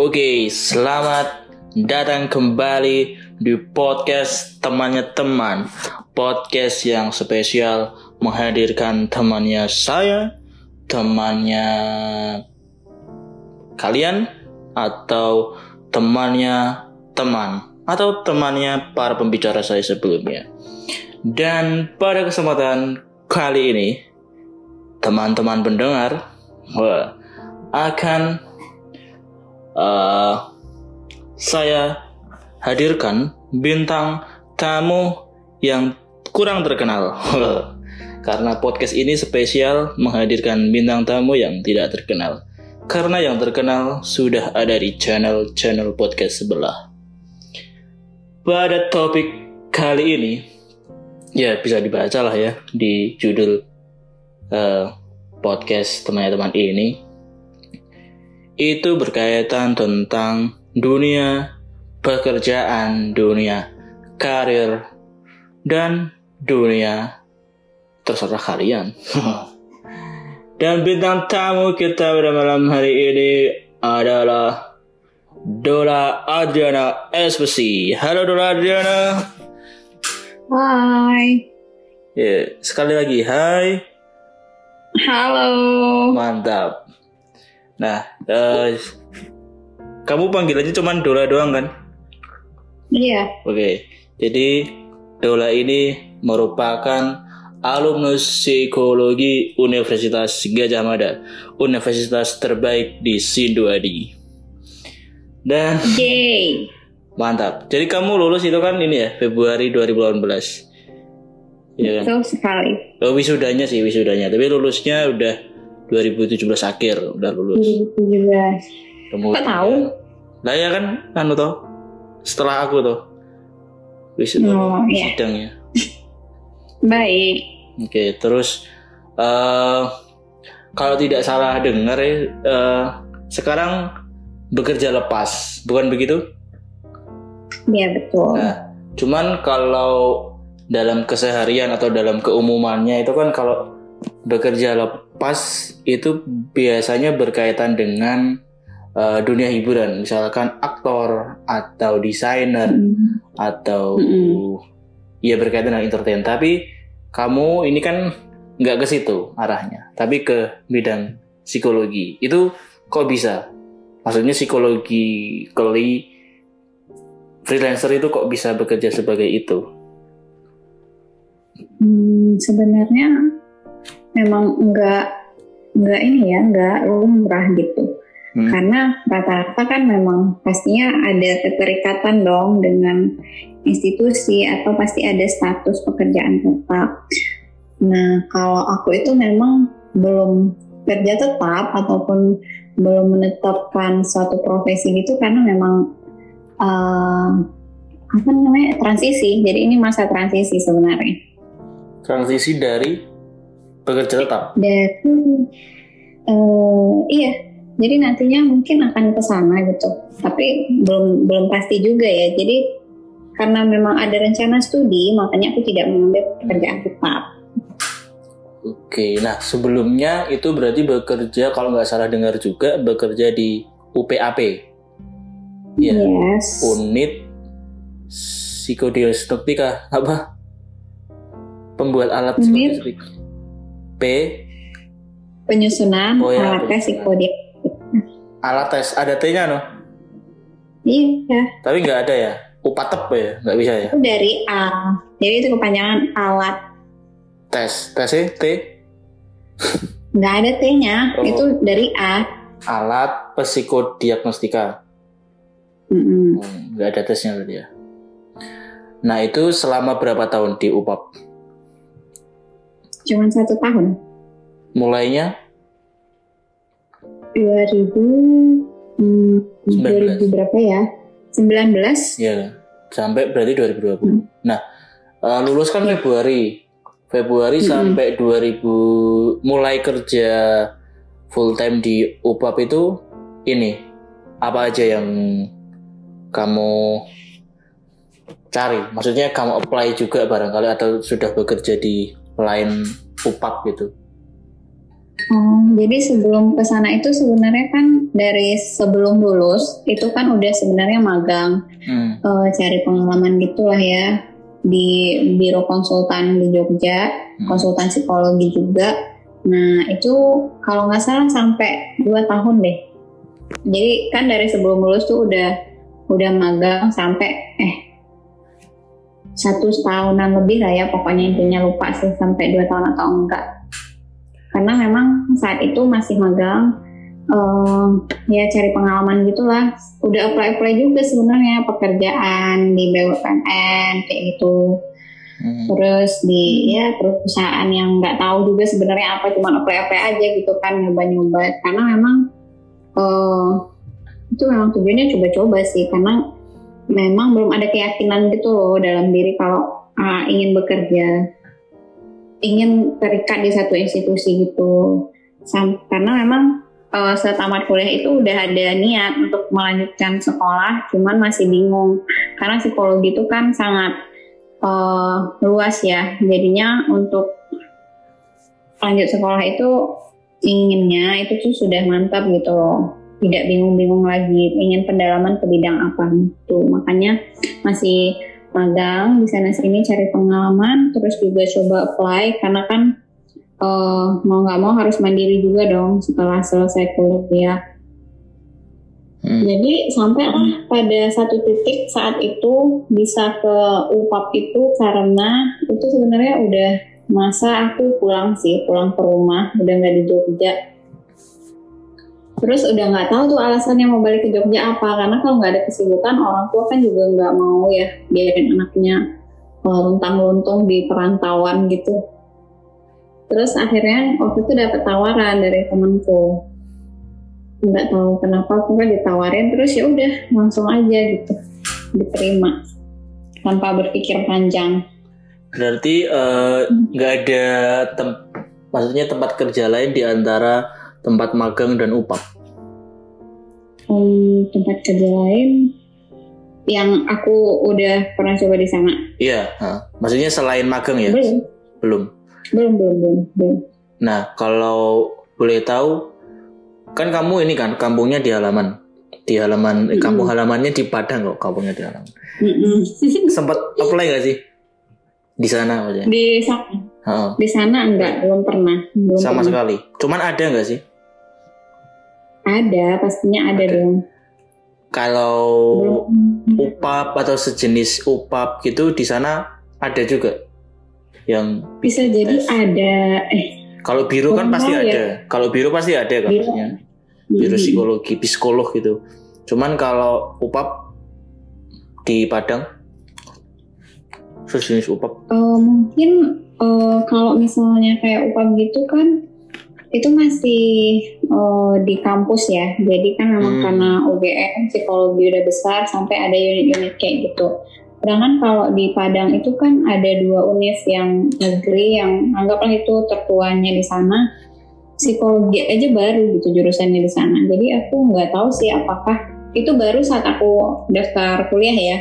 Oke, selamat datang kembali di podcast temannya teman. Podcast yang spesial menghadirkan temannya saya, temannya kalian, atau temannya teman, atau temannya para pembicara saya sebelumnya. Dan pada kesempatan kali ini, teman-teman pendengar wah, akan uh, saya hadirkan bintang tamu yang kurang terkenal. Karena podcast ini spesial menghadirkan bintang tamu yang tidak terkenal. Karena yang terkenal sudah ada di channel-channel podcast sebelah. Pada topik kali ini, ya bisa dibaca lah ya di judul uh, podcast teman-teman ini itu berkaitan tentang dunia pekerjaan, dunia karir, dan dunia terserah kalian. dan bintang tamu kita pada malam hari ini adalah Dola Adriana SPC. Halo Dola Adriana. Hai. Ya, sekali lagi hai. Halo. Mantap. Nah, uh, kamu panggil aja cuman Dola doang kan? Iya. Oke, jadi Dola ini merupakan alumnus psikologi Universitas Gajah Mada, universitas terbaik di Sinduadi. Dan Yay. mantap. Jadi kamu lulus itu kan ini ya Februari 2018. Iya kan? Betul sekali. Oh, wisudanya sih wisudanya, tapi lulusnya udah 2017 akhir udah lulus. 2017. Kemudian, tahu? Lah ya kan anu toh. Setelah aku toh. Wis oh, iya. sidangnya. Baik. Oke, terus uh, kalau tidak salah dengar ya uh, sekarang bekerja lepas, bukan begitu? Iya betul. Nah, cuman kalau dalam keseharian atau dalam keumumannya itu kan kalau bekerja lepas itu biasanya berkaitan dengan uh, dunia hiburan, misalkan aktor atau desainer mm. atau mm. ya berkaitan dengan entertain. Tapi kamu ini kan nggak ke situ arahnya, tapi ke bidang psikologi. Itu kok bisa? Maksudnya psikologi kali freelancer itu kok bisa bekerja sebagai itu? Hmm, sebenarnya memang enggak enggak ini ya enggak lumrah gitu. Hmm. karena rata-rata kan memang pastinya ada keterikatan dong dengan institusi atau pasti ada status pekerjaan tetap. Nah kalau aku itu memang belum kerja tetap ataupun belum menetapkan suatu profesi gitu karena memang uh, apa namanya transisi. Jadi ini masa transisi sebenarnya. Transisi dari Bekerja tetap? Dan uh, iya, jadi nantinya mungkin akan ke sana gitu. Tapi belum belum pasti juga ya. Jadi karena memang ada rencana studi, makanya aku tidak mengambil pekerjaan tetap. Oke, nah sebelumnya itu berarti bekerja kalau nggak salah dengar juga bekerja di UPAP. Ya, yes. Unit psikodiagnostika apa? Pembuat alat Unit P penyusunan oh, ya, alat tes psikodik. Alat tes ada T-nya no? Iya. Tapi nggak ada ya? Upatep ya? Nggak bisa ya? Itu dari A. Jadi itu kepanjangan alat. Tes. Tesnya T? Nggak ada T-nya. Oh. Itu dari A. Alat psikodiagnostika. Mm -mm. Nggak ada tesnya berarti ya. Nah itu selama berapa tahun di UPAP? Cuma satu tahun. Mulainya? 2000 hmm, 2000 berapa ya? 19? Ya, sampai berarti 2020. Hmm. Nah, uh, lulus kan Februari. Februari hmm. sampai 2000 mulai kerja full time di UPAP itu ini apa aja yang kamu cari? Maksudnya kamu apply juga barangkali atau sudah bekerja di lain upap gitu? Oh, jadi sebelum ke sana itu sebenarnya kan dari sebelum lulus itu kan udah sebenarnya magang, hmm. uh, cari pengalaman gitulah ya di biro konsultan di Jogja, hmm. konsultan psikologi juga. Nah itu kalau nggak salah sampai dua tahun deh. Jadi kan dari sebelum lulus tuh udah udah magang sampai eh satu tahunan lebih lah ya pokoknya intinya lupa sih sampai dua tahun atau enggak. Karena memang saat itu masih magang uh, ya cari pengalaman gitulah. Udah apply apply juga sebenarnya pekerjaan di BUMN kayak gitu. Hmm. terus di ya perusahaan yang nggak tahu juga sebenarnya apa cuma apply apply aja gitu kan nyoba nyoba karena memang uh, itu memang tujuannya coba-coba sih karena memang belum ada keyakinan gitu loh dalam diri kalau uh, ingin bekerja. Ingin terikat di satu institusi gitu. Sam karena memang uh, setamat kuliah itu udah ada niat untuk melanjutkan sekolah cuman masih bingung. Karena psikologi itu kan sangat uh, luas ya. Jadinya untuk lanjut sekolah itu inginnya itu tuh sudah mantap gitu loh tidak bingung-bingung lagi ingin pendalaman ke bidang apa gitu. Makanya masih magang di sana sini cari pengalaman terus juga coba apply karena kan uh, mau nggak mau harus mandiri juga dong setelah selesai kuliah. Hmm. jadi sampai lah pada satu titik saat itu bisa ke UPAP itu karena itu sebenarnya udah masa aku pulang sih pulang ke rumah udah nggak di Jogja Terus udah nggak tahu tuh alasannya mau balik ke Jogja apa karena kalau nggak ada kesibukan orang tua kan juga nggak mau ya biarin anaknya uh, luntang-luntung di perantauan gitu. Terus akhirnya waktu itu dapat tawaran dari temanku. Nggak tahu kenapa aku kan ditawarin terus ya udah langsung aja gitu diterima tanpa berpikir panjang. Berarti eh, nggak uh, ada tem maksudnya tempat kerja lain di antara tempat magang dan upah? Um, tempat kerja lain yang aku udah pernah coba di sana. Iya, maksudnya selain magang ya? Belum. Belum. Belum, belum, belum, belum. Nah, kalau boleh tahu, kan kamu ini kan kampungnya di halaman, di halaman, mm -hmm. kampung halamannya di Padang kok, kampungnya di halaman. Mm -hmm. Sempat apply nggak sih di sana aja? Di sana. Oh. Di sana enggak, belum pernah. Belum Sama pernah. sekali. Cuman ada nggak sih? Ada, pastinya ada, ada. dong. Kalau upap atau sejenis upap gitu di sana ada juga yang bisa jadi ada eh kalau biru kan pasti ya? ada. Kalau biru pasti ada kan maksudnya. Biru hmm. psikologi, psikolog gitu. Cuman kalau upap di Padang sejenis upap. Uh, mungkin uh, kalau misalnya kayak upap gitu kan itu masih uh, di kampus ya. Jadi kan memang hmm. karena UGM psikologi udah besar sampai ada unit-unit kayak gitu. Sedangkan kalau di Padang itu kan ada dua univ yang negeri yang anggaplah itu tertuanya di sana. Psikologi aja baru gitu jurusannya di sana. Jadi aku nggak tahu sih apakah itu baru saat aku daftar kuliah ya.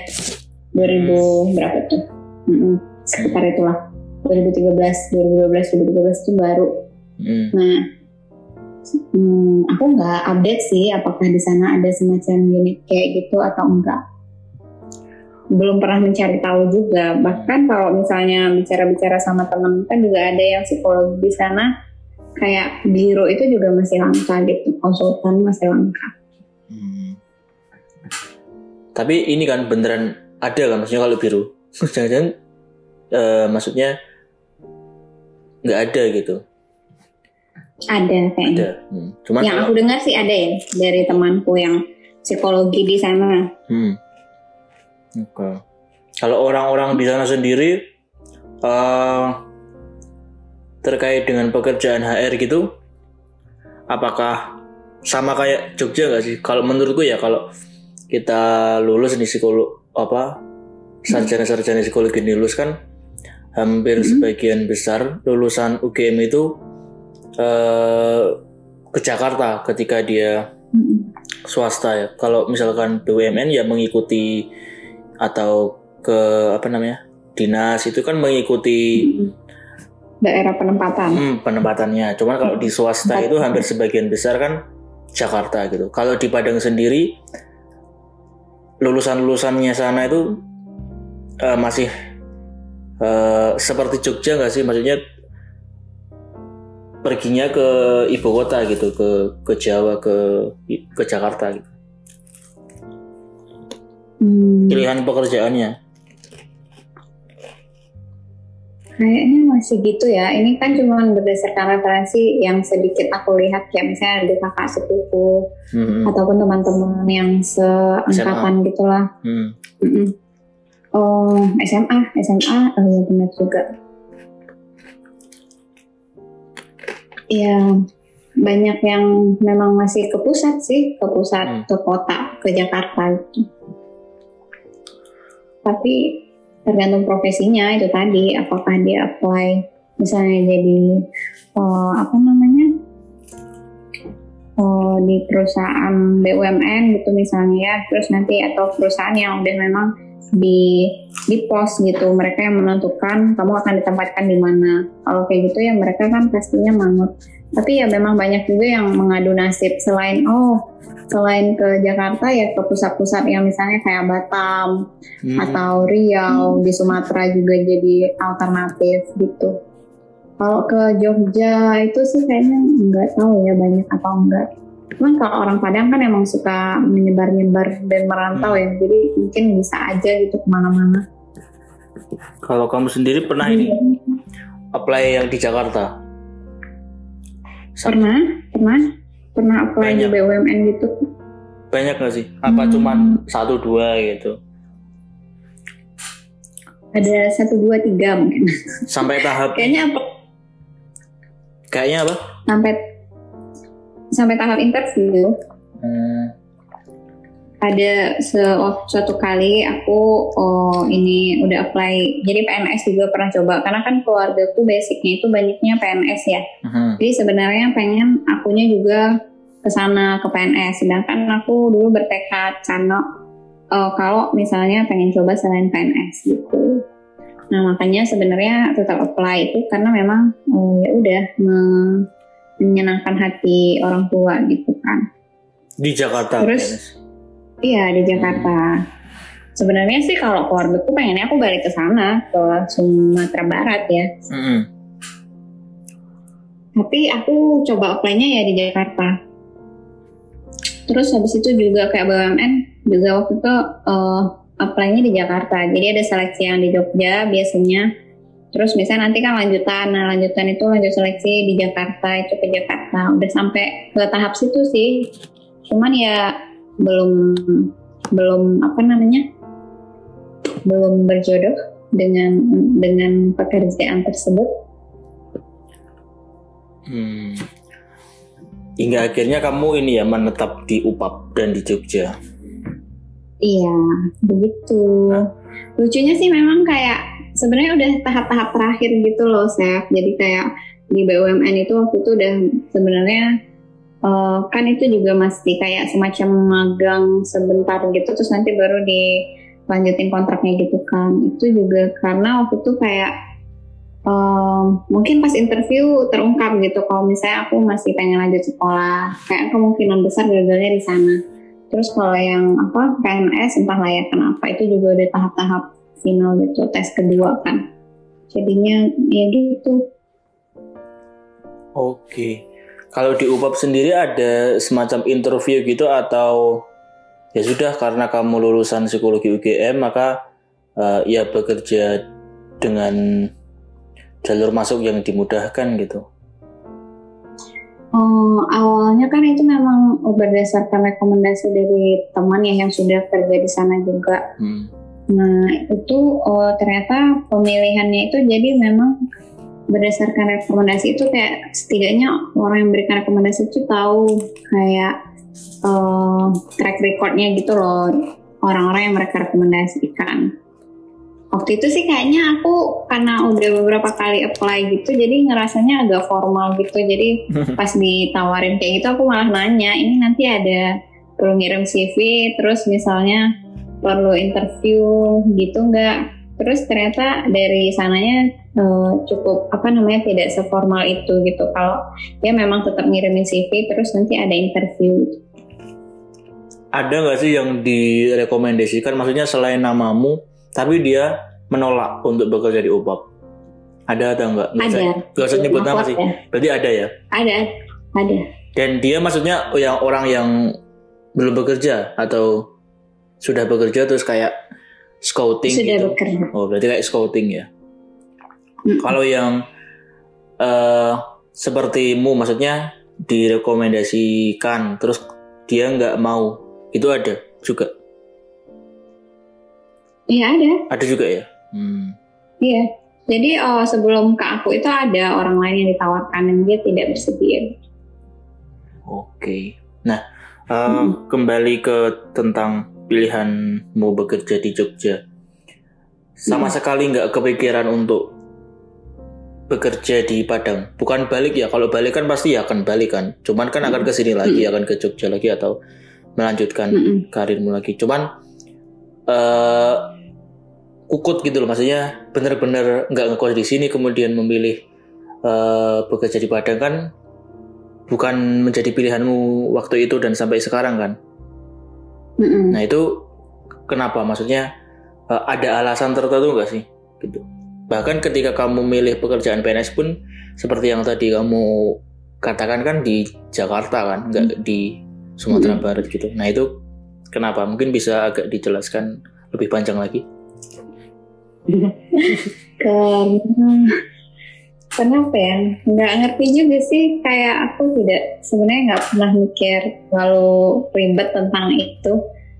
2000 hmm. berapa tuh? Mm -mm, sekitar itulah. 2013, 2012, 2013 itu baru Hmm. Nah, hmm, aku nggak update sih apakah di sana ada semacam unit kayak gitu atau enggak. Belum pernah mencari tahu juga. Bahkan kalau misalnya bicara-bicara sama teman kan juga ada yang psikologi di sana kayak biro itu juga masih langka gitu, konsultan masih langka. Hmm. Tapi ini kan beneran ada kan maksudnya kalau biru? Jangan-jangan uh, maksudnya nggak ada gitu ada kayaknya. Ada. Hmm. Cuman yang kalau... aku dengar sih ada ya dari temanku yang psikologi di sana. Hmm. Oke. Okay. Kalau orang-orang di sana sendiri uh, terkait dengan pekerjaan HR gitu, apakah sama kayak Jogja nggak sih? Kalau menurutku ya kalau kita lulus di psikolog apa sarjana-sarjana psikologi lulus kan hampir hmm. sebagian besar lulusan UGM itu uh, ke Jakarta ketika dia swasta ya. Kalau misalkan BUMN ya mengikuti atau ke apa namanya dinas itu kan mengikuti daerah penempatan. Hmm, penempatannya. Cuman kalau di swasta itu hampir sebagian besar kan Jakarta gitu. Kalau di Padang sendiri lulusan-lulusannya sana itu uh, masih uh, seperti Jogja nggak sih? Maksudnya perginya ke ibu kota gitu, ke ke Jawa, ke ke Jakarta gitu. Hmm. Pilihan pekerjaannya. Kayaknya masih gitu ya. Ini kan cuma berdasarkan referensi yang sedikit aku lihat kayak misalnya ada kakak sepupu hmm. ataupun teman-teman yang seangkatan gitulah. Hmm. Hmm. Oh SMA, SMA, oh ya benar juga. Iya banyak yang memang masih ke pusat sih, ke pusat, hmm. ke kota, ke Jakarta gitu. Tapi tergantung profesinya itu tadi apakah dia apply misalnya jadi uh, apa namanya uh, di perusahaan BUMN gitu misalnya ya terus nanti atau perusahaan yang udah memang di di pos gitu mereka yang menentukan kamu akan ditempatkan di mana kalau kayak gitu ya mereka kan pastinya mangut tapi ya memang banyak juga yang mengadu nasib selain oh selain ke Jakarta ya ke pusat-pusat yang misalnya kayak Batam hmm. atau Riau hmm. di Sumatera juga jadi alternatif gitu. Kalau ke Jogja itu sih kayaknya nggak tahu ya banyak atau enggak. Cuman kalau orang Padang kan emang suka menyebar-nyebar dan merantau hmm. ya, jadi mungkin bisa aja gitu ke mana-mana. Kalau kamu sendiri pernah hmm. ini apply yang di Jakarta? Pernah, pernah pernah apply Banyak. di BUMN gitu banyak gak sih apa hmm. cuman satu dua gitu ada satu dua tiga mungkin sampai tahap kayaknya apa kayaknya apa sampai sampai tahap interview hmm. ada se oh, suatu kali aku oh ini udah apply. Jadi PNS juga pernah coba. Karena kan keluargaku basicnya itu banyaknya PNS ya. Hmm. jadi sebenarnya pengen akunya juga ke sana ke PNS sedangkan aku dulu bertekad karena uh, kalau misalnya pengen coba selain PNS gitu. Nah makanya sebenarnya tetap apply itu karena memang oh, ya udah menyenangkan hati orang tua gitu kan. Di Jakarta terus iya di Jakarta. Hmm. sebenarnya sih kalau keluarga tuh pengennya aku balik ke sana ke Sumatera Barat ya. Hmm. tapi aku coba apply-nya ya di Jakarta. Terus habis itu juga kayak BUMN juga waktu itu uh, apply-nya di Jakarta. Jadi ada seleksi yang di Jogja biasanya terus misalnya nanti kan lanjutan nah lanjutan itu lanjut seleksi di Jakarta itu ke Jakarta udah sampai ke tahap situ sih cuman ya belum belum apa namanya belum berjodoh dengan dengan pekerjaan tersebut hmm hingga akhirnya kamu ini ya menetap di UPAP dan di Jogja. Iya, begitu. Nah. Lucunya sih memang kayak sebenarnya udah tahap-tahap terakhir gitu loh, Chef. Jadi kayak di BUMN itu waktu itu udah sebenarnya uh, kan itu juga masih kayak semacam magang sebentar gitu, terus nanti baru dilanjutin kontraknya gitu kan. Itu juga karena waktu itu kayak um, mungkin pas interview terungkap gitu kalau misalnya aku masih pengen lanjut sekolah kayak kemungkinan besar gagalnya di sana terus kalau yang apa PNS entah layak kenapa itu juga ada tahap-tahap final gitu tes kedua kan jadinya ya gitu oke kalau di UPAP sendiri ada semacam interview gitu atau ya sudah karena kamu lulusan psikologi UGM maka uh, ya bekerja dengan jalur masuk yang dimudahkan gitu? Oh, awalnya kan itu memang berdasarkan rekomendasi dari teman ya yang sudah kerja di sana juga. Hmm. Nah itu oh, ternyata pemilihannya itu jadi memang berdasarkan rekomendasi itu kayak setidaknya orang yang berikan rekomendasi itu tahu kayak uh, track recordnya gitu loh orang-orang yang mereka rekomendasikan. Waktu itu sih kayaknya aku karena udah beberapa kali apply gitu jadi ngerasanya agak formal gitu. Jadi pas ditawarin kayak gitu aku malah nanya ini nanti ada perlu ngirim CV terus misalnya perlu interview gitu enggak terus ternyata dari sananya uh, cukup apa namanya tidak seformal itu gitu. Kalau dia memang tetap ngirimin CV terus nanti ada interview. Gitu. Ada nggak sih yang direkomendasikan? Maksudnya selain namamu, tapi dia menolak untuk bekerja di UPAP? Ada atau enggak? Nggak ada. Gak usah nyebut nama sih. Ya. Berarti ada ya? Ada, ada. Dan dia maksudnya yang orang yang belum bekerja atau sudah bekerja terus kayak scouting sudah gitu? bekerja. Oh berarti kayak scouting ya? Mm. Kalau yang uh, sepertimu maksudnya direkomendasikan terus dia nggak mau itu ada juga? Iya ada. Ada juga ya? Hmm. Iya. Jadi uh, sebelum ke aku itu ada orang lain yang ditawarkan dan dia tidak bersedia. Oke. Nah, uh, hmm. kembali ke tentang pilihan mau bekerja di Jogja. Sama hmm. sekali nggak kepikiran untuk bekerja di Padang. Bukan balik ya. Kalau balik kan pasti ya akan balik kan. Cuman kan akan ke sini lagi, hmm. akan ke Jogja lagi atau melanjutkan hmm. karirmu lagi. Cuman uh, kukut gitu loh maksudnya bener-bener nggak ngekos di sini kemudian memilih uh, bekerja di Padang kan bukan menjadi pilihanmu waktu itu dan sampai sekarang kan mm-hmm. nah itu kenapa maksudnya uh, ada alasan tertentu nggak sih gitu bahkan ketika kamu milih pekerjaan PNS pun seperti yang tadi kamu katakan kan di Jakarta kan nggak mm-hmm. di Sumatera mm-hmm. Barat gitu nah itu kenapa mungkin bisa agak dijelaskan lebih panjang lagi karena kenapa ya nggak ngerti juga sih kayak aku tidak sebenarnya nggak pernah mikir lalu ribet tentang itu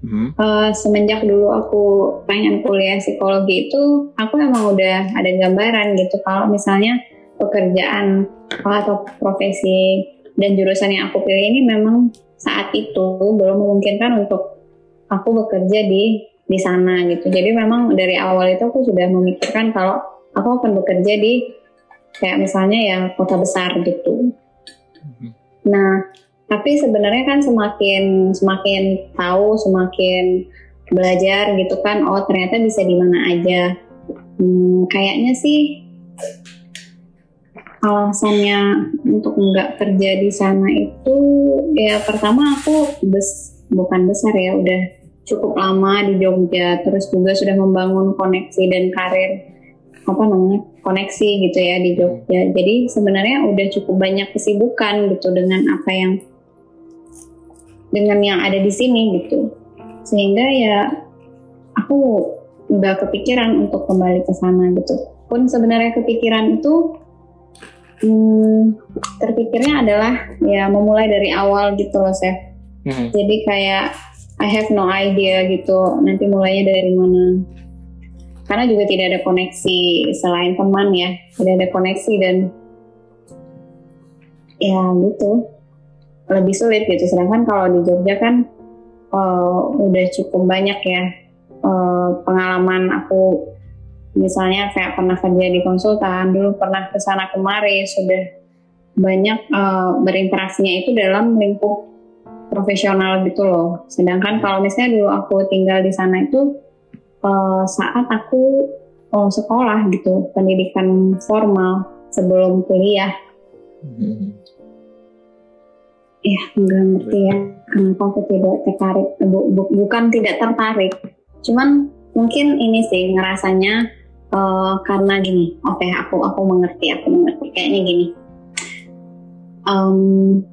hmm. uh, semenjak dulu aku pengen kuliah psikologi itu aku emang udah ada gambaran gitu kalau misalnya pekerjaan atau profesi dan jurusan yang aku pilih ini memang saat itu belum memungkinkan untuk aku bekerja di di sana gitu. Jadi memang dari awal itu aku sudah memikirkan kalau aku akan bekerja di kayak misalnya yang kota besar gitu. Mhm. Nah, tapi sebenarnya kan semakin semakin tahu, semakin belajar gitu kan, oh ternyata bisa di mana aja. Hmm, kayaknya sih alasannya untuk nggak kerja di sana itu ya pertama aku bes bukan besar ya udah cukup lama di Jogja, terus juga sudah membangun koneksi dan karir apa namanya koneksi gitu ya di Jogja. Jadi sebenarnya udah cukup banyak kesibukan gitu dengan apa yang dengan yang ada di sini gitu. Sehingga ya aku udah kepikiran untuk kembali ke sana gitu. Pun sebenarnya kepikiran itu hmm, terpikirnya adalah ya memulai dari awal gitu loh, Chef. Hmm. Jadi kayak I have no idea gitu nanti mulainya dari mana karena juga tidak ada koneksi selain teman ya. Tidak ada koneksi dan ya gitu. Lebih sulit gitu. Sedangkan kalau di Jogja kan uh, udah cukup banyak ya uh, pengalaman aku. Misalnya kayak pernah kerja di konsultan dulu pernah ke sana kemari sudah banyak uh, berinteraksinya itu dalam lingkup profesional gitu loh. Sedangkan kalau misalnya dulu aku tinggal di sana itu uh, saat aku uh, sekolah gitu, pendidikan formal sebelum kuliah. Hmm. Ya, nggak ngerti ya kenapa aku tidak tertarik, bu, bu, bukan tidak tertarik, cuman mungkin ini sih ngerasanya uh, karena gini, oke okay, aku aku mengerti, aku mengerti kayaknya gini. Um,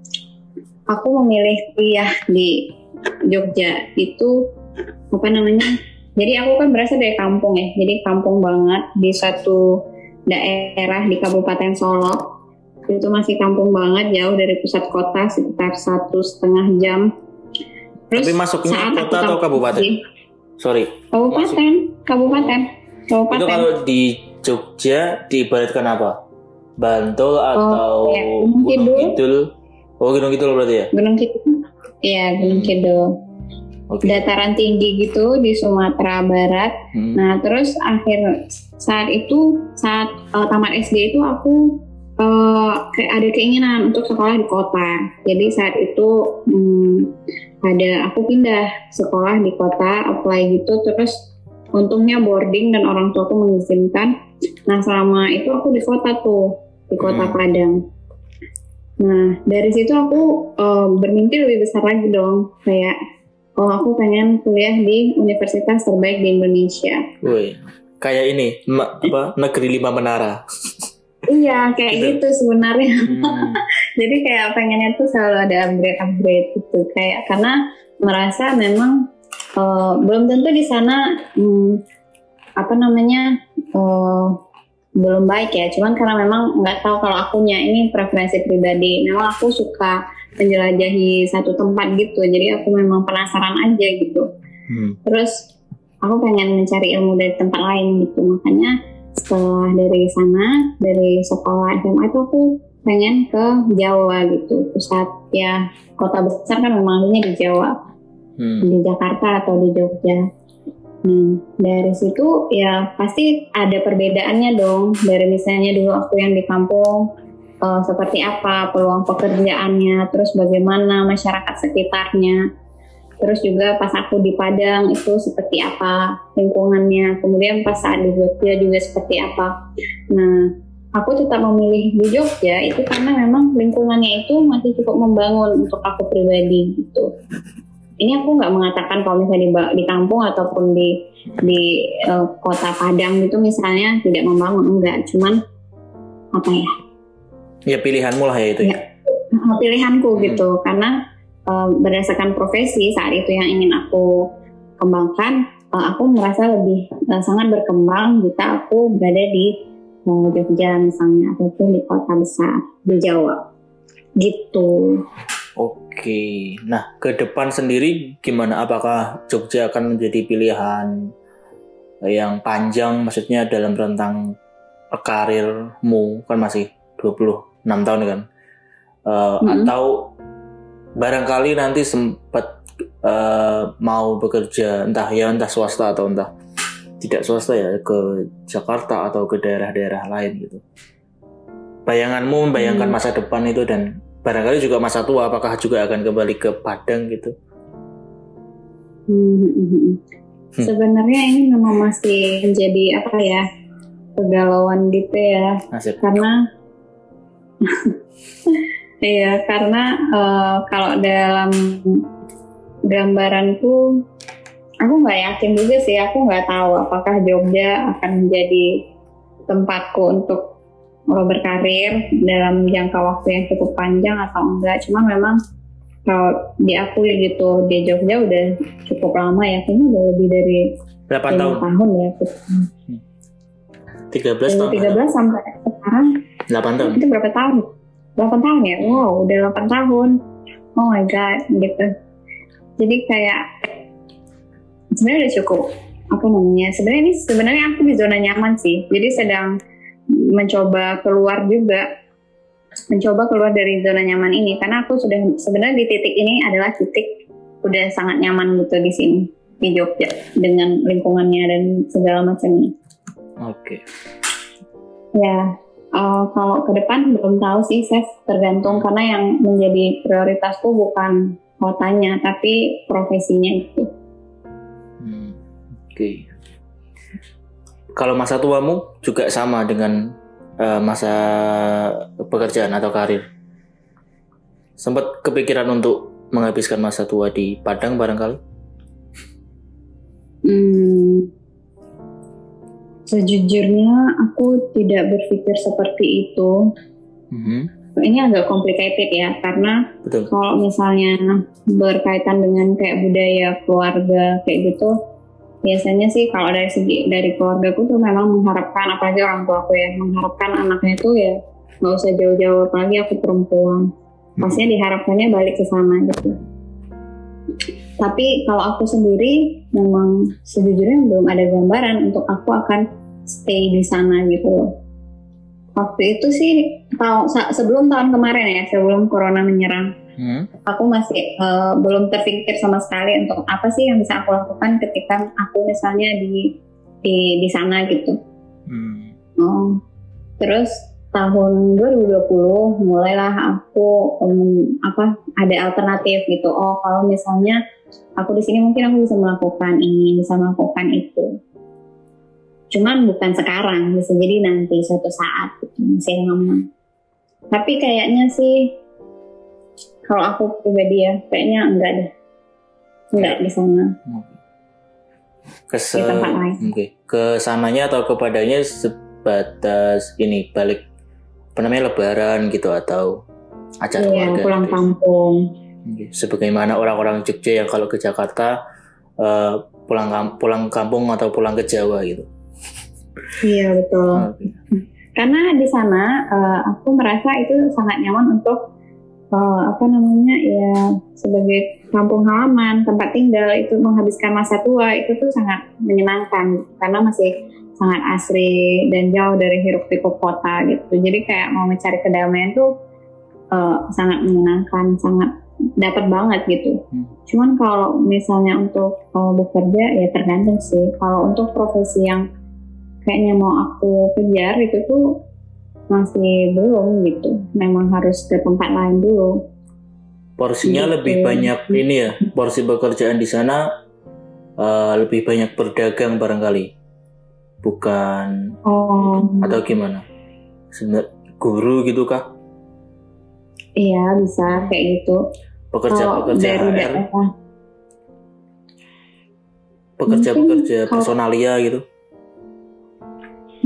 aku memilih kuliah di Jogja itu apa namanya jadi aku kan berasal dari kampung ya jadi kampung banget di satu daerah di Kabupaten Solo itu masih kampung banget jauh dari pusat kota sekitar satu setengah jam Terus tapi masuknya saat kota atau kabupaten sorry kabupaten kabupaten kabupaten itu kalau di Jogja diibaratkan apa Bantul atau oh, ya. Gunung Kidul Oh Gunung Kidul berarti ya? Gunung Kidul. Iya Gunung hmm. Kidul. Okay. Dataran tinggi gitu di Sumatera Barat. Hmm. Nah terus akhir saat itu saat uh, tamat SD itu aku uh, ada keinginan untuk sekolah di kota. Jadi saat itu hmm, ada aku pindah sekolah di kota, apply gitu terus untungnya boarding dan orang tua aku mengizinkan Nah selama itu aku di kota tuh, di kota hmm. Padang. Nah dari situ aku uh, bermimpi lebih besar lagi dong, kayak oh aku pengen kuliah di universitas terbaik di Indonesia. Woi, kayak ini apa negeri lima menara. iya kayak gitu, gitu sebenarnya. Hmm. Jadi kayak pengennya tuh selalu ada upgrade upgrade gitu, kayak karena merasa memang uh, belum tentu di sana um, apa namanya uh, belum baik ya cuman karena memang nggak tahu kalau akunya ini preferensi pribadi memang aku suka menjelajahi satu tempat gitu. Jadi aku memang penasaran aja gitu. Hmm. terus aku pengen mencari ilmu dari tempat lain gitu. Makanya setelah dari sana dari sekolah SMA itu aku pengen ke Jawa gitu. Pusat ya kota besar kan memang di Jawa. Hmm. di Jakarta atau di Jogja. Nah, dari situ ya pasti ada perbedaannya dong. Dari misalnya dulu aku yang di kampung uh, seperti apa peluang pekerjaannya, terus bagaimana masyarakat sekitarnya, terus juga pas aku di Padang itu seperti apa lingkungannya, kemudian pas saat di Jogja juga seperti apa. Nah, aku tetap memilih di Jogja itu karena memang lingkungannya itu masih cukup membangun untuk aku pribadi gitu. Ini aku nggak mengatakan kalau misalnya di, di kampung ataupun di di uh, kota Padang itu misalnya tidak membangun enggak. Cuman apa ya ya pilihanmu lah ya itu ya, ya pilihanku hmm. gitu. Karena uh, berdasarkan profesi saat itu yang ingin aku kembangkan uh, aku merasa lebih uh, sangat berkembang jika aku berada di uh, Jogja misalnya ataupun di kota besar di Jawa. Gitu. Oke, nah ke depan sendiri gimana? Apakah Jogja akan menjadi pilihan yang panjang, maksudnya dalam rentang karirmu kan masih 26 tahun kan? Uh, hmm. Atau barangkali nanti sempat uh, mau bekerja entah ya entah swasta atau entah tidak swasta ya ke Jakarta atau ke daerah-daerah lain gitu. Bayanganmu membayangkan hmm. masa depan itu dan barangkali juga masa tua apakah juga akan kembali ke Padang gitu hmm, hmm, hmm. sebenarnya ini memang masih menjadi apa ya kegalauan gitu ya Asik. karena iya karena uh, kalau dalam gambaranku aku nggak yakin juga sih aku nggak tahu apakah Jogja akan menjadi tempatku untuk berkarir dalam jangka waktu yang cukup panjang atau enggak. Cuma memang kalau di aku ya gitu di Jogja udah cukup lama ya kayaknya udah lebih dari 8 tahun? tahun ya. 13 tahun 13 sampai sekarang 8 tahun. Itu berapa tahun? 8 tahun ya? Wow udah 8 tahun. Oh my god gitu. Jadi kayak sebenarnya udah cukup. Apa namanya? Sebenarnya ini sebenarnya aku di zona nyaman sih. Jadi sedang mencoba keluar juga. Mencoba keluar dari zona nyaman ini. Karena aku sudah sebenarnya di titik ini adalah titik udah sangat nyaman gitu di sini. Di Jogja. Dengan lingkungannya dan segala macamnya. Oke. Okay. Ya uh, kalau ke depan belum tahu sih saya tergantung karena yang menjadi prioritasku bukan kotanya tapi profesinya itu. Hmm, Oke. Okay kalau masa tuamu juga sama dengan uh, masa pekerjaan atau karir? Sempat kepikiran untuk menghabiskan masa tua di Padang barangkali? Hmm, sejujurnya aku tidak berpikir seperti itu. Mm-hmm. Ini agak complicated ya, karena Betul. kalau misalnya berkaitan dengan kayak budaya keluarga kayak gitu, biasanya sih kalau dari segi dari keluarga aku tuh memang mengharapkan apalagi orang tua aku ya mengharapkan anaknya tuh ya nggak usah jauh-jauh apalagi aku perempuan hmm. pastinya diharapkannya balik ke sana gitu tapi kalau aku sendiri memang sejujurnya belum ada gambaran untuk aku akan stay di sana gitu loh waktu itu sih tahun sebelum tahun kemarin ya sebelum corona menyerang hmm. aku masih uh, belum terpikir sama sekali untuk apa sih yang bisa aku lakukan ketika aku misalnya di di di sana gitu. Hmm. Oh, terus tahun 2020 mulailah aku um, apa ada alternatif gitu. Oh, kalau misalnya aku di sini mungkin aku bisa melakukan ini, bisa melakukan itu. cuman bukan sekarang bisa jadi nanti suatu saat gitu, masih lama tapi kayaknya sih kalau aku pribadi ya kayaknya enggak deh enggak di sana ke se okay. ke sananya atau kepadanya sebatas ini balik apa namanya lebaran gitu atau acara iya, keluarga pulang gitu. kampung okay. sebagaimana orang-orang Jogja yang kalau ke Jakarta uh, pulang pulang kampung atau pulang ke Jawa gitu Iya betul. Okay. Karena di sana uh, aku merasa itu sangat nyaman untuk uh, apa namanya ya sebagai kampung halaman tempat tinggal itu menghabiskan masa tua itu tuh sangat menyenangkan karena masih sangat asri dan jauh dari hiruk pikuk kota gitu. Jadi kayak mau mencari kedamaian tuh uh, sangat menyenangkan, sangat dapat banget gitu. Hmm. Cuman kalau misalnya untuk uh, bekerja ya tergantung sih. Kalau untuk profesi yang kayaknya mau aku kejar itu tuh masih belum gitu. Memang harus ke tempat lain dulu. Porsinya gitu. lebih banyak ini ya. Porsi pekerjaan di sana uh, lebih banyak berdagang barangkali. Bukan oh. atau gimana? Sebenarnya guru gitu kah? Iya bisa kayak gitu. Pekerja-pekerja HR. Pekerja-pekerja personalia gitu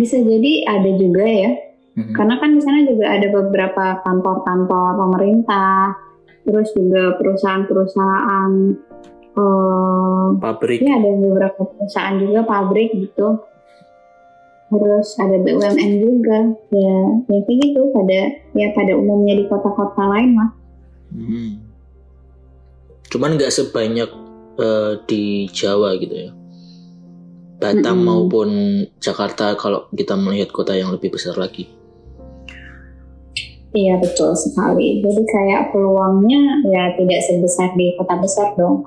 bisa jadi ada juga ya. hmm Karena kan di sana juga ada beberapa kantor-kantor pemerintah, terus juga perusahaan-perusahaan uh, pabrik. Ya ada beberapa perusahaan juga pabrik gitu. Terus ada BUMN juga, ya, ya kayak gitu pada ya pada umumnya di kota-kota lain mah. Hmm. Cuman nggak sebanyak uh, di Jawa gitu ya. Batam mm -hmm. maupun Jakarta kalau kita melihat kota yang lebih besar lagi. Iya betul sekali. Jadi kayak peluangnya ya tidak sebesar di kota besar dong.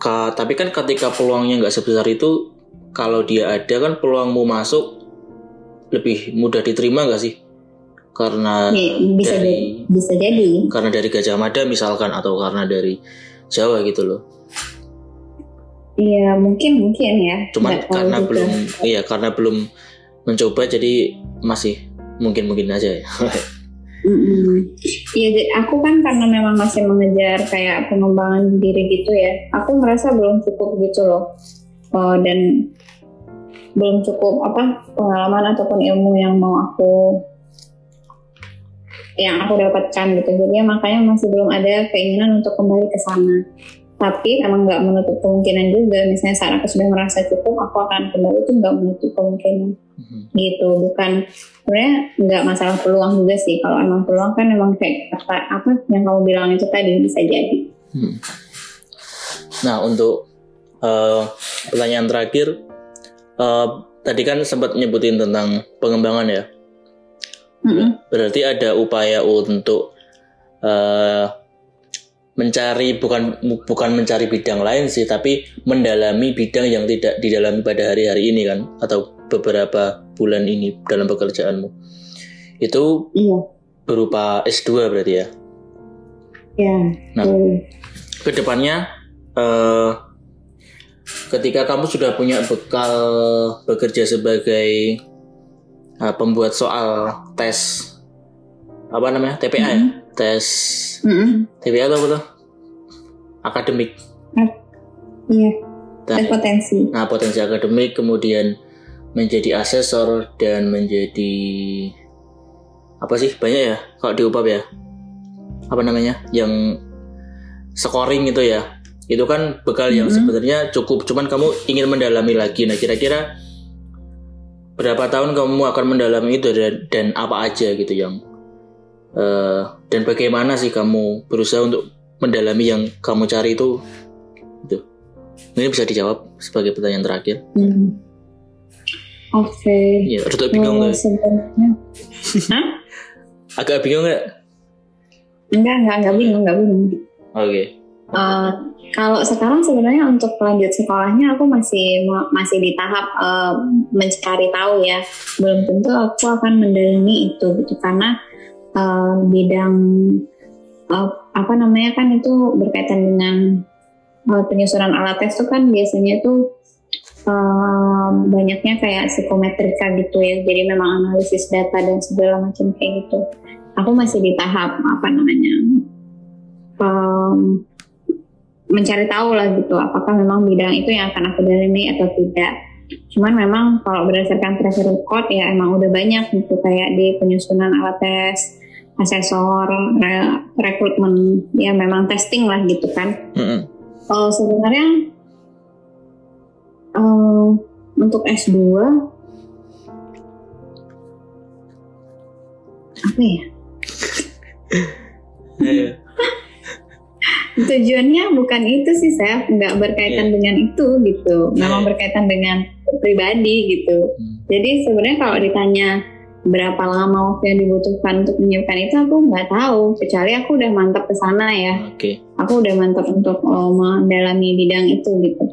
Ka, tapi kan ketika peluangnya nggak sebesar itu, kalau dia ada kan peluangmu masuk lebih mudah diterima nggak sih? Karena ya, bisa dari jadi, bisa jadi. Karena dari Gajah Mada misalkan atau karena dari Jawa gitu loh. Iya mungkin mungkin ya. Cuman karena juga. belum iya karena belum mencoba jadi masih mungkin mungkin aja ya. Iya, mm aku kan karena memang masih mengejar kayak pengembangan diri gitu ya. Aku merasa belum cukup gitu loh, uh, dan belum cukup apa pengalaman ataupun ilmu yang mau aku yang aku dapatkan gitu. Jadi makanya masih belum ada keinginan untuk kembali ke sana tapi emang nggak menutup kemungkinan juga misalnya saat aku sudah merasa cukup aku akan kembali itu nggak menutup kemungkinan hmm. gitu bukan sebenarnya nggak masalah peluang juga sih kalau emang peluang kan emang kayak apa apa yang kamu bilang itu tadi bisa jadi hmm. nah untuk uh, pertanyaan terakhir uh, tadi kan sempat nyebutin tentang pengembangan ya hmm. berarti ada upaya untuk uh, mencari bukan bukan mencari bidang lain sih tapi mendalami bidang yang tidak didalami pada hari-hari ini kan atau beberapa bulan ini dalam pekerjaanmu itu iya. berupa S2 berarti ya ya nah iya. ke depannya uh, ketika kamu sudah punya bekal bekerja sebagai uh, pembuat soal tes apa namanya TPA mm -hmm. ya mm-hmm tes mm-hmm. TPA atau apa tuh? Akademik. Iya. Tes potensi. Nah, potensi akademik kemudian menjadi asesor dan menjadi apa sih banyak ya kalau di UPAP ya apa namanya yang scoring itu ya itu kan bekal yang mm-hmm. sebenarnya cukup. Cuman kamu ingin mendalami lagi. Nah kira-kira berapa tahun kamu akan mendalami itu dan, dan apa aja gitu yang uh, dan bagaimana sih kamu berusaha untuk mendalami yang kamu cari itu? Itu ini bisa dijawab sebagai pertanyaan terakhir. Hmm. oke. Okay. ya rada bingung nggak? agak bingung nggak? Enggak enggak enggak bingung enggak bingung. Oke. Okay. Uh, eh, kalau sekarang sebenarnya untuk lanjut sekolahnya aku masih masih di tahap uh, mencari tahu ya. Belum tentu aku akan mendalami itu gitu karena uh, bidang uh, apa namanya kan itu berkaitan dengan uh, penyusunan alat tes itu kan biasanya itu um, banyaknya kayak psikometrika gitu ya. Jadi memang analisis data dan segala macam kayak gitu. Aku masih di tahap apa namanya um, mencari tahu lah gitu apakah memang bidang itu yang akan aku dalami atau tidak cuman memang kalau berdasarkan track record ya emang udah banyak gitu kayak di penyusunan alat tes asesor re rekrutmen ya memang testing lah gitu kan mm -hmm. kalau sebenarnya um, untuk S2 apa ya iya. Tujuannya bukan itu sih saya nggak berkaitan yeah. dengan itu gitu memang yeah. berkaitan dengan pribadi gitu hmm. jadi sebenarnya kalau ditanya berapa lama waktu yang dibutuhkan untuk menyiapkan itu aku nggak tahu kecuali aku udah mantap ke sana ya okay. aku udah mantap untuk oh, mendalami bidang itu gitu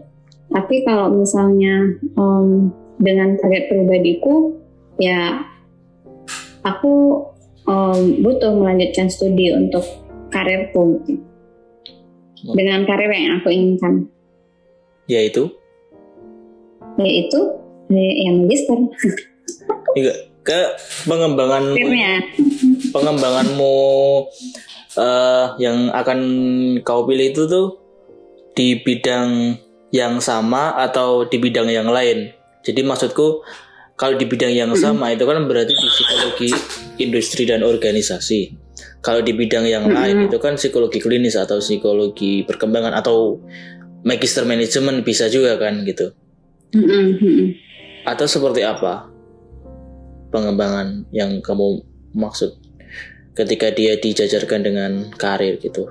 tapi kalau misalnya um, dengan target pribadiku ya aku um, butuh melanjutkan studi untuk karirku gitu. Dengan karir yang aku inginkan. Yaitu? Yaitu yang magister. Iya, ke pengembangan pengembanganmu uh, yang akan kau pilih itu tuh di bidang yang sama atau di bidang yang lain. Jadi maksudku kalau di bidang yang sama itu kan berarti di psikologi industri dan organisasi. Kalau di bidang yang lain itu kan psikologi klinis atau psikologi perkembangan atau magister manajemen bisa juga kan gitu. Atau seperti apa pengembangan yang kamu maksud ketika dia dijajarkan dengan karir gitu?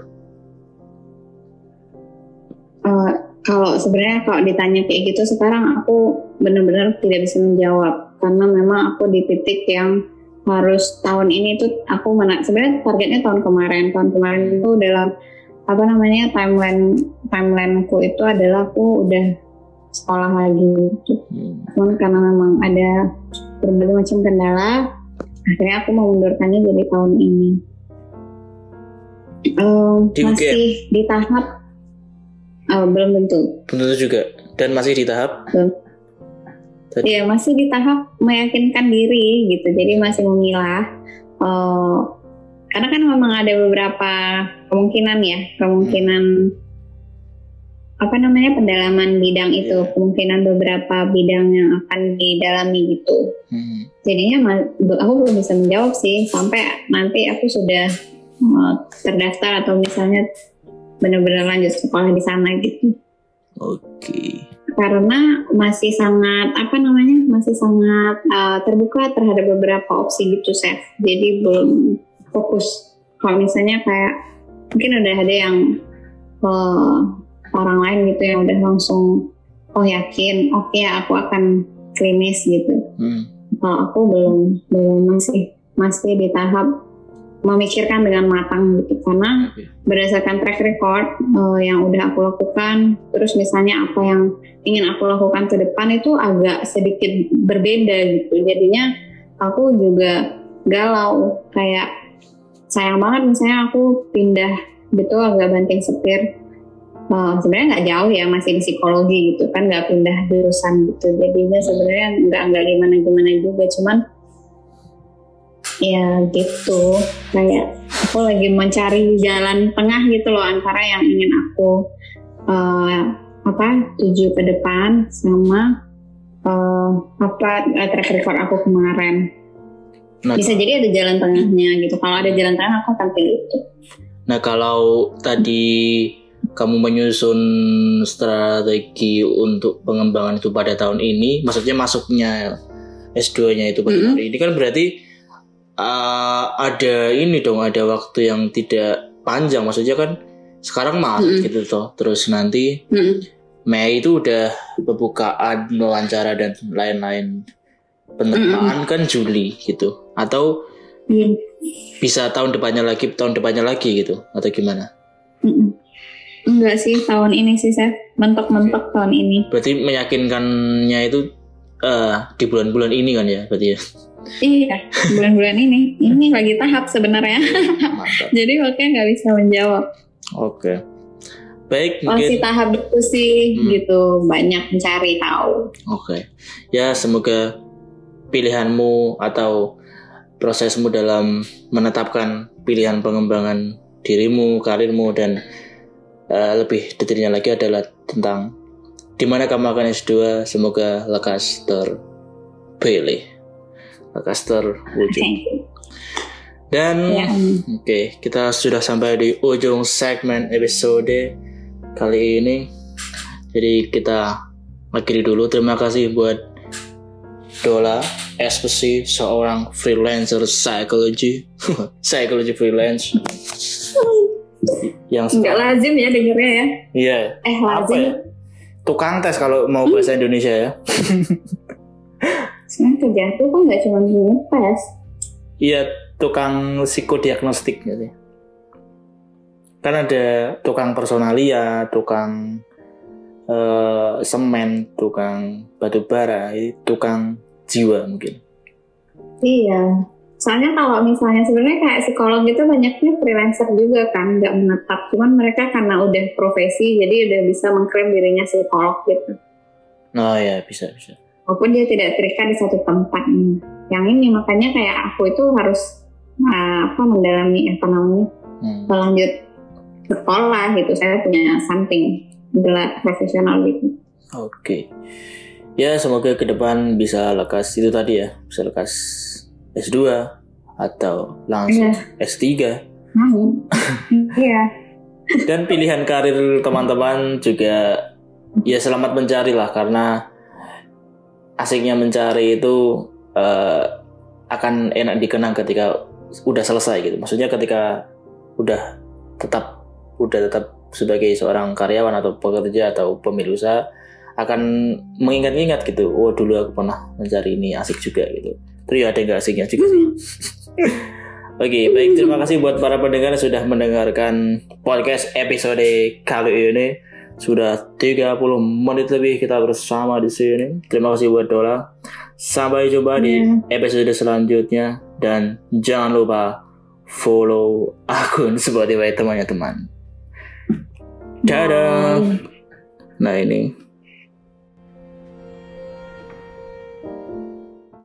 Uh, kalau sebenarnya kalau ditanya kayak gitu sekarang aku benar-benar tidak bisa menjawab karena memang aku di titik yang harus tahun ini tuh aku mana sebenarnya targetnya tahun kemarin tahun kemarin itu dalam apa namanya timeline timelineku itu adalah aku udah sekolah lagi gitu. Hmm. karena memang ada berbagai macam kendala, akhirnya aku memundurkannya jadi tahun ini. Um, di masih UGM. di tahap uh, belum tentu. Belum tentu juga. Dan masih di tahap? Belum. Iya masih di tahap meyakinkan diri gitu. Jadi masih memilah. Uh, karena kan memang ada beberapa kemungkinan ya, kemungkinan hmm apa namanya pendalaman bidang itu yeah. kemungkinan beberapa bidang yang akan didalami gitu hmm. jadinya aku belum bisa menjawab sih sampai nanti aku sudah uh, terdaftar atau misalnya benar-benar lanjut sekolah di sana gitu oke okay. Karena masih sangat apa namanya masih sangat uh, terbuka terhadap beberapa opsi gitu chef. Jadi belum fokus. Kalau misalnya kayak mungkin udah ada yang uh, orang lain gitu yang udah langsung oh yakin oke okay, aku akan klinis gitu. Hmm. kalau aku belum belum masih masih di tahap memikirkan dengan matang gitu. Karena berdasarkan track record uh, yang udah aku lakukan terus misalnya apa yang ingin aku lakukan ke depan itu agak sedikit berbeda gitu. Jadinya aku juga galau kayak sayang banget misalnya aku pindah gitu agak banting setir. Uh, sebenarnya nggak jauh ya masih di psikologi gitu kan nggak pindah jurusan gitu. Jadinya sebenarnya nggak nggak gimana gimana juga cuman ya gitu. Kayak aku lagi mencari jalan tengah gitu loh antara yang ingin aku uh, apa tuju ke depan sama uh, apa uh, track record aku kemarin. Nah, bisa jadi ada jalan tengahnya gitu. Kalau ada jalan tengah aku akan pilih itu. Nah kalau tadi kamu menyusun strategi untuk pengembangan itu pada tahun ini, maksudnya masuknya S2-nya itu pada mm -hmm. hari ini kan berarti uh, ada ini dong, ada waktu yang tidak panjang, maksudnya kan sekarang Maret mm -hmm. gitu toh, terus nanti mm -hmm. Mei itu udah pembukaan wawancara dan lain-lain penerimaan mm -hmm. kan Juli gitu, atau mm. bisa tahun depannya lagi, tahun depannya lagi gitu, atau gimana? Mm -hmm. Enggak sih tahun ini sih saya mentok-mentok tahun ini. Berarti meyakinkannya itu uh, di bulan-bulan ini kan ya berarti ya? Iya bulan-bulan ini. Ini lagi tahap sebenarnya. Jadi makanya nggak bisa menjawab. Oke. baik masih tahap diskusi hmm. gitu banyak mencari tahu oke okay. ya semoga pilihanmu atau prosesmu dalam menetapkan pilihan pengembangan dirimu karirmu dan uh, lebih detailnya lagi adalah tentang di mana kamu akan S2 semoga lekas terpilih lekas terwujud dan ya. oke okay, kita sudah sampai di ujung segmen episode kali ini. Jadi kita akhiri dulu. Terima kasih buat Dola SPC seorang freelancer psikologi psikologi freelance yang nggak lazim ya dengernya ya iya eh lazim ya? tukang tes kalau mau bahasa Indonesia ya kerja itu kan nggak cuma tes iya tukang psikodiagnostik gitu kan ada tukang personalia, tukang uh, semen, tukang batu bara, tukang jiwa mungkin. Iya, soalnya kalau misalnya sebenarnya kayak psikolog itu banyaknya freelancer juga kan, nggak menetap. Cuman mereka karena udah profesi, jadi udah bisa mengklaim dirinya psikolog gitu. Oh ya, bisa bisa. Walaupun dia tidak terikat di satu tempat. Yang ini makanya kayak aku itu harus uh, apa mendalami apa namanya, hmm. lanjut sekolah gitu saya punya something gelar profesional gitu oke okay. ya semoga ke depan bisa lekas itu tadi ya bisa lekas S2 atau langsung yeah. S3 iya dan pilihan karir teman-teman juga ya selamat mencari lah karena asiknya mencari itu uh, akan enak dikenang ketika udah selesai gitu. Maksudnya ketika udah tetap udah tetap sebagai seorang karyawan atau pekerja atau pemilik usaha akan mengingat-ingat gitu oh dulu aku pernah mencari ini asik juga gitu. Terus ya ada nggak asiknya juga sih. Oke, okay, baik terima kasih buat para pendengar yang sudah mendengarkan podcast episode kali ini. Sudah 30 menit lebih kita bersama di sini. Terima kasih buat Dola. Sampai jumpa di iya. episode selanjutnya dan jangan lupa follow akun Spotify temannya teman. Dadah. Nah ini